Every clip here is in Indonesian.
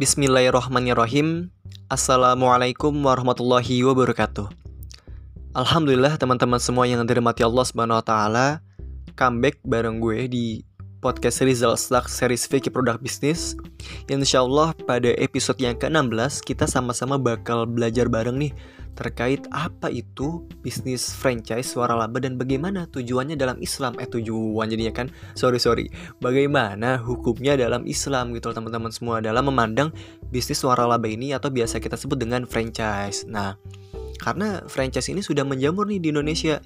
Bismillahirrahmanirrahim. Assalamualaikum warahmatullahi wabarakatuh. Alhamdulillah teman-teman semua yang dirahmati Allah Subhanahu wa taala comeback bareng gue di podcast Rizal Slack series Vicky Produk Bisnis. Insya Allah pada episode yang ke-16 kita sama-sama bakal belajar bareng nih terkait apa itu bisnis franchise suara laba dan bagaimana tujuannya dalam Islam. Eh tujuan jadinya kan? Sorry sorry. Bagaimana hukumnya dalam Islam gitu teman-teman semua dalam memandang bisnis suara laba ini atau biasa kita sebut dengan franchise. Nah karena franchise ini sudah menjamur nih di Indonesia.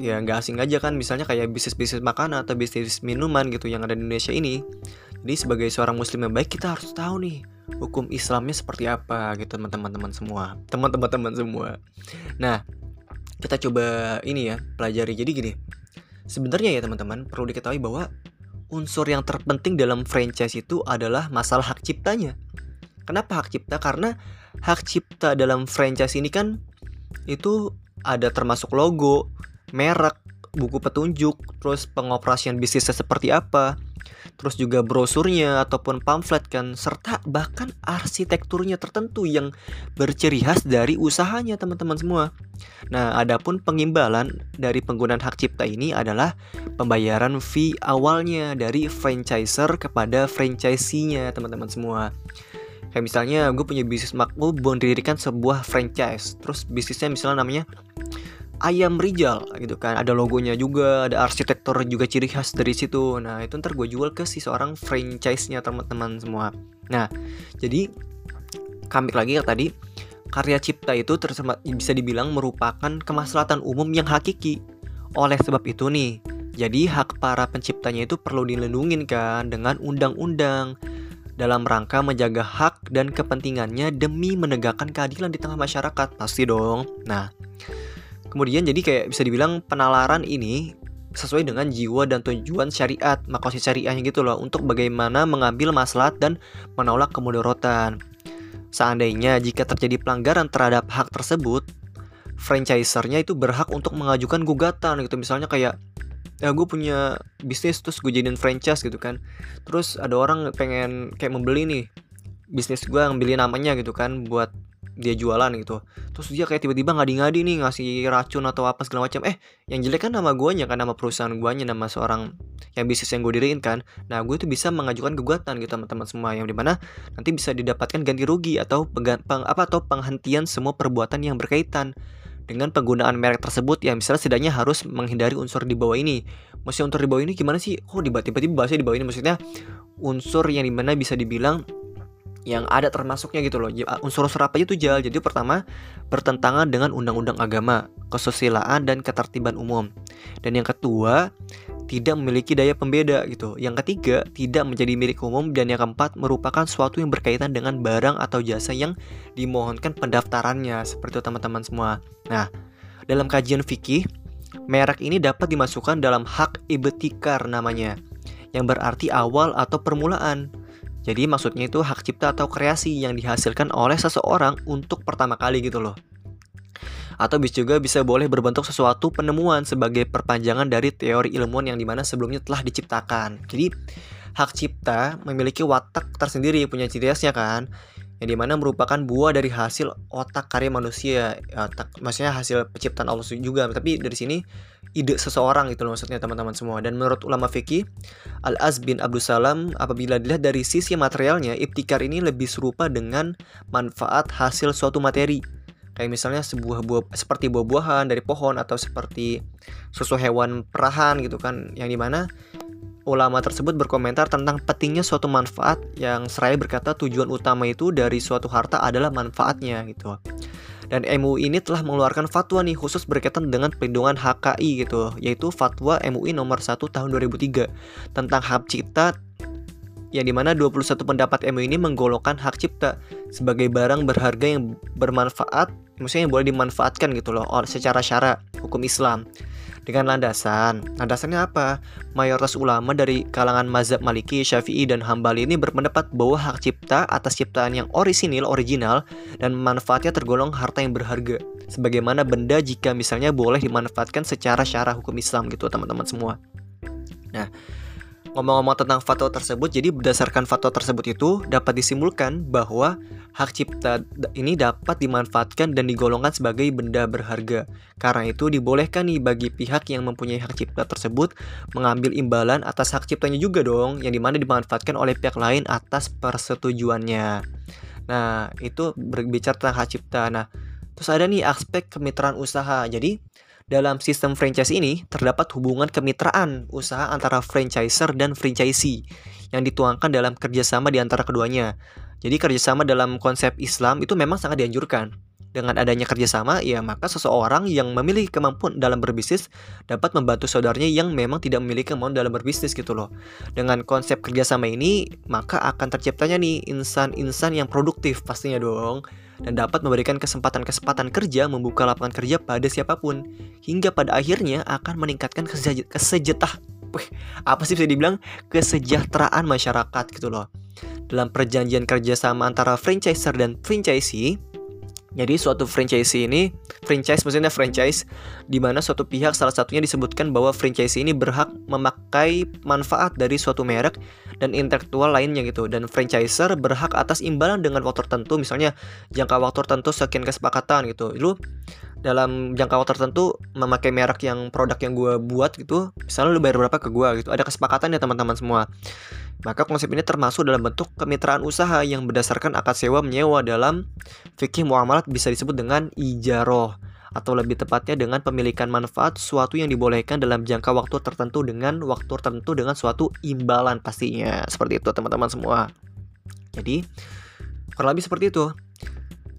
Ya nggak asing aja kan? Misalnya kayak bisnis bisnis makanan atau bisnis minuman gitu yang ada di Indonesia ini. Jadi sebagai seorang muslim yang baik kita harus tahu nih hukum Islamnya seperti apa gitu teman-teman semua. Teman-teman teman semua. Nah kita coba ini ya pelajari. Jadi gini sebenarnya ya teman-teman perlu diketahui bahwa unsur yang terpenting dalam franchise itu adalah masalah hak ciptanya. Kenapa hak cipta? Karena hak cipta dalam franchise ini kan itu ada termasuk logo merek buku petunjuk terus pengoperasian bisnisnya seperti apa terus juga brosurnya ataupun pamflet kan serta bahkan arsitekturnya tertentu yang berciri khas dari usahanya teman-teman semua. Nah, adapun pengimbalan dari penggunaan hak cipta ini adalah pembayaran fee awalnya dari franchiser kepada franchisee-nya teman-teman semua. Kayak misalnya gue punya bisnis makmur mendirikan sebuah franchise Terus bisnisnya misalnya namanya ayam Rijal gitu kan. Ada logonya juga ada arsitektur juga ciri khas dari situ. Nah itu ntar gue jual ke si seorang franchise-nya teman-teman semua. Nah jadi kambik lagi ya tadi karya cipta itu tersebut bisa dibilang merupakan kemaslahatan umum yang hakiki. Oleh sebab itu nih jadi hak para penciptanya itu perlu dilindungi kan dengan undang-undang dalam rangka menjaga hak dan kepentingannya demi menegakkan keadilan di tengah masyarakat. Pasti dong. Nah Kemudian jadi kayak bisa dibilang penalaran ini sesuai dengan jiwa dan tujuan syariat, makosid syariahnya gitu loh, untuk bagaimana mengambil maslahat dan menolak kemudaratan. Seandainya jika terjadi pelanggaran terhadap hak tersebut, franchisernya itu berhak untuk mengajukan gugatan gitu. Misalnya kayak ya gue punya bisnis terus gue jadiin franchise gitu kan. Terus ada orang pengen kayak membeli nih bisnis gue yang beli namanya gitu kan buat dia jualan gitu terus dia kayak tiba-tiba ngadi-ngadi nih ngasih racun atau apa segala macam eh yang jelek kan nama guanya kan nama perusahaan guanya nama seorang yang bisnis yang gue diriin kan nah gue itu bisa mengajukan gugatan gitu teman-teman semua yang di mana nanti bisa didapatkan ganti rugi atau peng, apa atau penghentian semua perbuatan yang berkaitan dengan penggunaan merek tersebut yang misalnya setidaknya harus menghindari unsur di bawah ini. Maksudnya unsur di bawah ini gimana sih? Oh tiba-tiba bahasnya di bawah ini maksudnya unsur yang di mana bisa dibilang yang ada termasuknya gitu loh. Unsur-unsur apa itu jal? Jadi pertama bertentangan dengan undang-undang agama kesusilaan dan ketertiban umum. Dan yang kedua tidak memiliki daya pembeda gitu. Yang ketiga tidak menjadi milik umum. Dan yang keempat merupakan suatu yang berkaitan dengan barang atau jasa yang dimohonkan pendaftarannya seperti itu teman-teman semua. Nah dalam kajian fikih merek ini dapat dimasukkan dalam hak ibtikar namanya yang berarti awal atau permulaan jadi maksudnya itu hak cipta atau kreasi yang dihasilkan oleh seseorang untuk pertama kali gitu loh. Atau bisa juga bisa boleh berbentuk sesuatu penemuan sebagai perpanjangan dari teori ilmuwan yang di mana sebelumnya telah diciptakan. Jadi hak cipta memiliki watak tersendiri punya ciri khasnya kan yang di mana merupakan buah dari hasil otak karya manusia otak, maksudnya hasil penciptaan Allah juga tapi dari sini ide seseorang itu loh maksudnya teman-teman semua. Dan menurut ulama fikih Al Az bin Abdul Salam apabila dilihat dari sisi materialnya ibtikar ini lebih serupa dengan manfaat hasil suatu materi. Kayak misalnya sebuah buah seperti buah-buahan dari pohon atau seperti susu hewan perahan gitu kan. Yang di mana ulama tersebut berkomentar tentang pentingnya suatu manfaat yang seraya berkata tujuan utama itu dari suatu harta adalah manfaatnya gitu. Dan MUI ini telah mengeluarkan fatwa nih khusus berkaitan dengan perlindungan HKI gitu, yaitu fatwa MUI nomor 1 tahun 2003 tentang hak cipta yang di mana 21 pendapat MUI ini menggolongkan hak cipta sebagai barang berharga yang bermanfaat, maksudnya yang boleh dimanfaatkan gitu loh secara syara hukum Islam dengan landasan. Landasannya apa? Mayoritas ulama dari kalangan mazhab Maliki, Syafi'i, dan Hambali ini berpendapat bahwa hak cipta atas ciptaan yang orisinil, original, dan manfaatnya tergolong harta yang berharga. Sebagaimana benda jika misalnya boleh dimanfaatkan secara syarah hukum Islam gitu teman-teman semua. Nah, ngomong-ngomong tentang fatwa tersebut, jadi berdasarkan fatwa tersebut itu dapat disimpulkan bahwa hak cipta ini dapat dimanfaatkan dan digolongkan sebagai benda berharga. Karena itu dibolehkan nih bagi pihak yang mempunyai hak cipta tersebut mengambil imbalan atas hak ciptanya juga dong, yang di mana dimanfaatkan oleh pihak lain atas persetujuannya. Nah, itu berbicara tentang hak cipta. Nah, terus ada nih aspek kemitraan usaha. Jadi, dalam sistem franchise ini terdapat hubungan kemitraan usaha antara franchiser dan franchisee yang dituangkan dalam kerjasama di antara keduanya. Jadi kerjasama dalam konsep Islam itu memang sangat dianjurkan. Dengan adanya kerjasama, ya maka seseorang yang memiliki kemampuan dalam berbisnis dapat membantu saudaranya yang memang tidak memiliki kemampuan dalam berbisnis gitu loh. Dengan konsep kerjasama ini, maka akan terciptanya nih insan-insan yang produktif pastinya dong dan dapat memberikan kesempatan-kesempatan kerja membuka lapangan kerja pada siapa pun hingga pada akhirnya akan meningkatkan kesejetah apa sih bisa dibilang? kesejahteraan masyarakat gitu loh. Dalam perjanjian kerjasama antara franchiser dan franchisee jadi suatu franchise ini, franchise maksudnya franchise, di mana suatu pihak salah satunya disebutkan bahwa franchise ini berhak memakai manfaat dari suatu merek dan intelektual lainnya gitu. Dan franchiser berhak atas imbalan dengan waktu tertentu, misalnya jangka waktu tertentu sekian kesepakatan gitu. Lu dalam jangka waktu tertentu memakai merek yang produk yang gue buat gitu, misalnya lu bayar berapa ke gue gitu. Ada kesepakatan ya teman-teman semua. Maka konsep ini termasuk dalam bentuk kemitraan usaha yang berdasarkan akad sewa menyewa dalam fikih muamalat bisa disebut dengan ijaroh atau lebih tepatnya dengan pemilikan manfaat suatu yang dibolehkan dalam jangka waktu tertentu dengan waktu tertentu dengan suatu imbalan pastinya. Seperti itu teman-teman semua. Jadi kurang lebih seperti itu.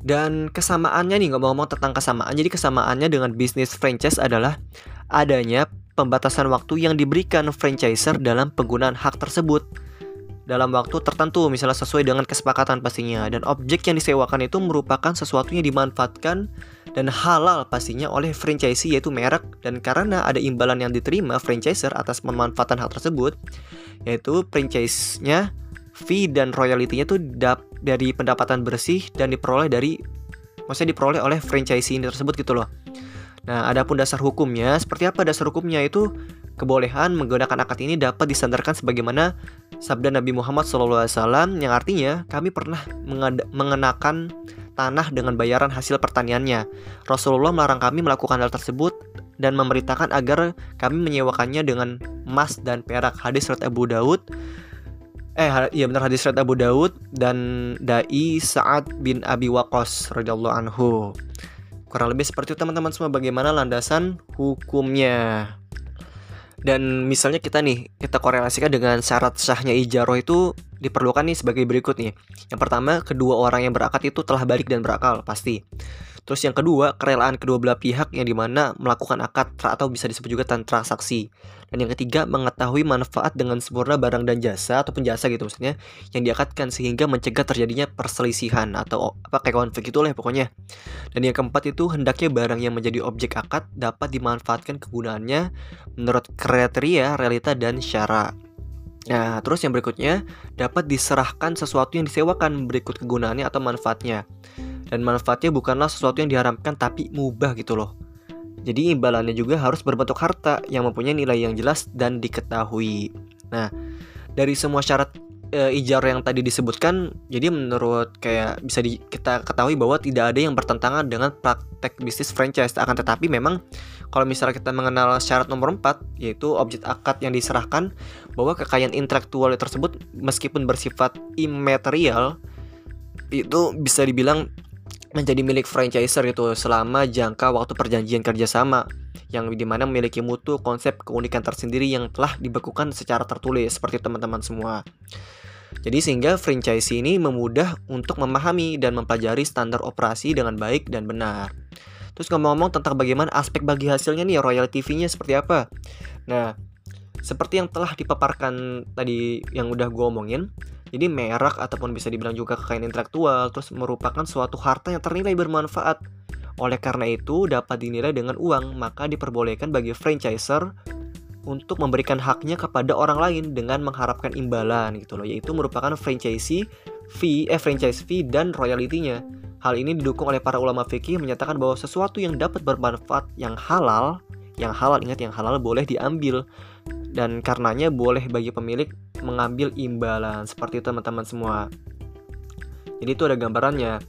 Dan kesamaannya nih ngomong-ngomong tentang kesamaan. Jadi kesamaannya dengan bisnis franchise adalah adanya pembatasan waktu yang diberikan franchiser dalam penggunaan hak tersebut dalam waktu tertentu misalnya sesuai dengan kesepakatan pastinya. Dan objek yang disewakan itu merupakan sesuatu yang dimanfaatkan dan halal pastinya oleh franchisee yaitu merek. Dan karena ada imbalan yang diterima franchiser atas pemanfaatan hal tersebut yaitu franchise-nya fee dan royalty-nya itu dap dari pendapatan bersih dan diperoleh dari maksudnya diperoleh oleh franchisee ini tersebut gitu loh. Nah, adapun dasar hukumnya, seperti apa dasar hukumnya? Itu kebolehan menggunakan akad ini dapat disandarkan sebagaimana sabda Nabi Muhammad SAW yang artinya kami pernah mengenakan tanah dengan bayaran hasil pertaniannya. Rasulullah melarang kami melakukan hal tersebut dan memerintahkan agar kami menyewakannya dengan emas dan perak. Hadis surat Abu Daud Eh iya benar hadis surat Abu Daud dan dai Sa'ad bin Abi Waqqas radhiyallahu anhu. Kurang lebih seperti itu teman-teman semua bagaimana landasan hukumnya. Dan misalnya kita nih, kita korelasikan dengan syarat sahnya ijaroh itu diperlukan nih sebagai berikut nih. Yang pertama, kedua orang yang berakad itu telah balik dan berakal, pasti. Terus yang kedua, kerelaan kedua belah pihak yang di mana melakukan akad atau bisa disebut juga transaksi. Dan yang ketiga, mengetahui manfaat dengan sempurna barang dan jasa atau penjasa gitu maksudnya yang diakatkan sehingga mencegah terjadinya perselisihan atau apa kayak konflik itu lah pokoknya. Dan yang keempat itu hendaknya barang yang menjadi objek akad dapat dimanfaatkan kegunaannya menurut kriteria, realita dan syarat. Nah, terus yang berikutnya dapat diserahkan sesuatu yang disewakan berikut kegunaannya atau manfaatnya dan manfaatnya bukanlah sesuatu yang diharamkan tapi mubah gitu loh. Jadi imbalannya juga harus berbentuk harta yang mempunyai nilai yang jelas dan diketahui. Nah, dari semua syarat e, ijar yang tadi disebutkan, jadi menurut kayak bisa di, kita ketahui bahwa tidak ada yang bertentangan dengan praktek bisnis franchise. Akan tetapi memang kalau misalnya kita mengenal syarat nomor 4 yaitu objek akad yang diserahkan bahwa kekayaan intelektual tersebut meskipun bersifat imaterial itu bisa dibilang menjadi milik franchiser itu selama jangka waktu perjanjian kerjasama yang di mana memiliki mutu konsep keunikan tersendiri yang telah dibekukan secara tertulis seperti teman-teman semua. Jadi sehingga franchise ini memudah untuk memahami dan mempelajari standar operasi dengan baik dan benar. Terus ngomong-ngomong tentang bagaimana aspek bagi hasilnya nih royalty fee-nya seperti apa. Nah, seperti yang telah dipaparkan tadi yang udah gue omongin, jadi merek ataupun bisa dibilang juga kekayaan intelektual terus merupakan suatu harta yang ternilai bermanfaat. Oleh karena itu dapat dinilai dengan uang, maka diperbolehkan bagi franchiser untuk memberikan haknya kepada orang lain dengan mengharapkan imbalan gitu loh, yaitu merupakan franchise fee, eh franchise fee dan royaltinya. Hal ini didukung oleh para ulama fikih menyatakan bahwa sesuatu yang dapat bermanfaat yang halal yang halal ingat yang halal boleh diambil. Dan karenanya boleh bagi pemilik mengambil imbalan. Seperti teman-teman semua. Jadi itu ada gambarannya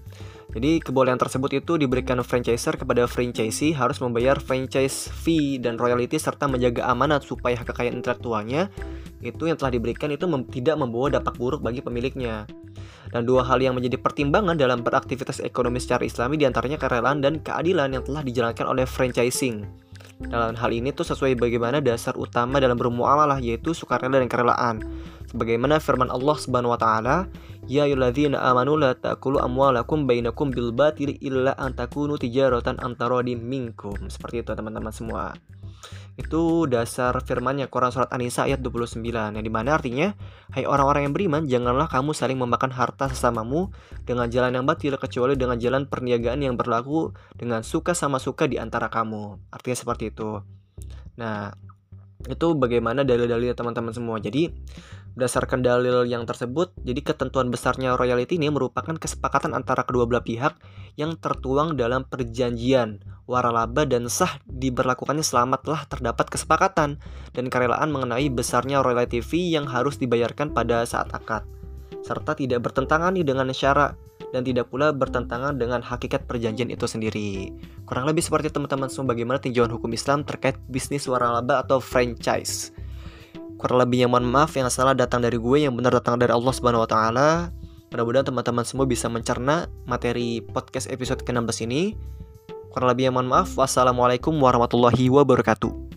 jadi kebolehan tersebut itu diberikan franchiser kepada franchisee harus membayar franchise fee dan royalty serta menjaga amanat supaya kekayaan intelektualnya itu yang telah diberikan itu mem tidak membawa dampak buruk bagi pemiliknya. Dan dua hal yang menjadi pertimbangan dalam beraktivitas ekonomi secara islami di antaranya kerelaan dan keadilan yang telah dijalankan oleh franchising. Dalam hal ini tuh sesuai bagaimana dasar utama dalam bermuamalah yaitu sukarela dan kerelaan. Sebagaimana firman Allah Subhanahu wa taala, "Ya ayyuhalladzina amanu la ta'kulu amwalakum bainakum bil batili illa an takunu tijaratan antara minkum." Seperti itu teman-teman semua. Itu dasar firmannya Quran Surat An-Nisa ayat 29 Yang di mana artinya Hai orang-orang yang beriman Janganlah kamu saling memakan harta sesamamu Dengan jalan yang batil Kecuali dengan jalan perniagaan yang berlaku Dengan suka sama suka di antara kamu Artinya seperti itu Nah itu bagaimana dalil-dalilnya teman-teman semua jadi berdasarkan dalil yang tersebut jadi ketentuan besarnya royalty ini merupakan kesepakatan antara kedua belah pihak yang tertuang dalam perjanjian waralaba dan sah diberlakukannya selama telah terdapat kesepakatan dan kerelaan mengenai besarnya royalty fee yang harus dibayarkan pada saat akad serta tidak bertentangan dengan syarat dan tidak pula bertentangan dengan hakikat perjanjian itu sendiri. Kurang lebih seperti teman-teman semua bagaimana tinjauan hukum Islam terkait bisnis waralaba atau franchise. Kurang lebih yang mohon maaf yang salah datang dari gue, yang benar datang dari Allah Subhanahu wa taala. Mudah-mudahan teman-teman semua bisa mencerna materi podcast episode ke-16 ini. Kurang lebih yang mohon maaf. Wassalamualaikum warahmatullahi wabarakatuh.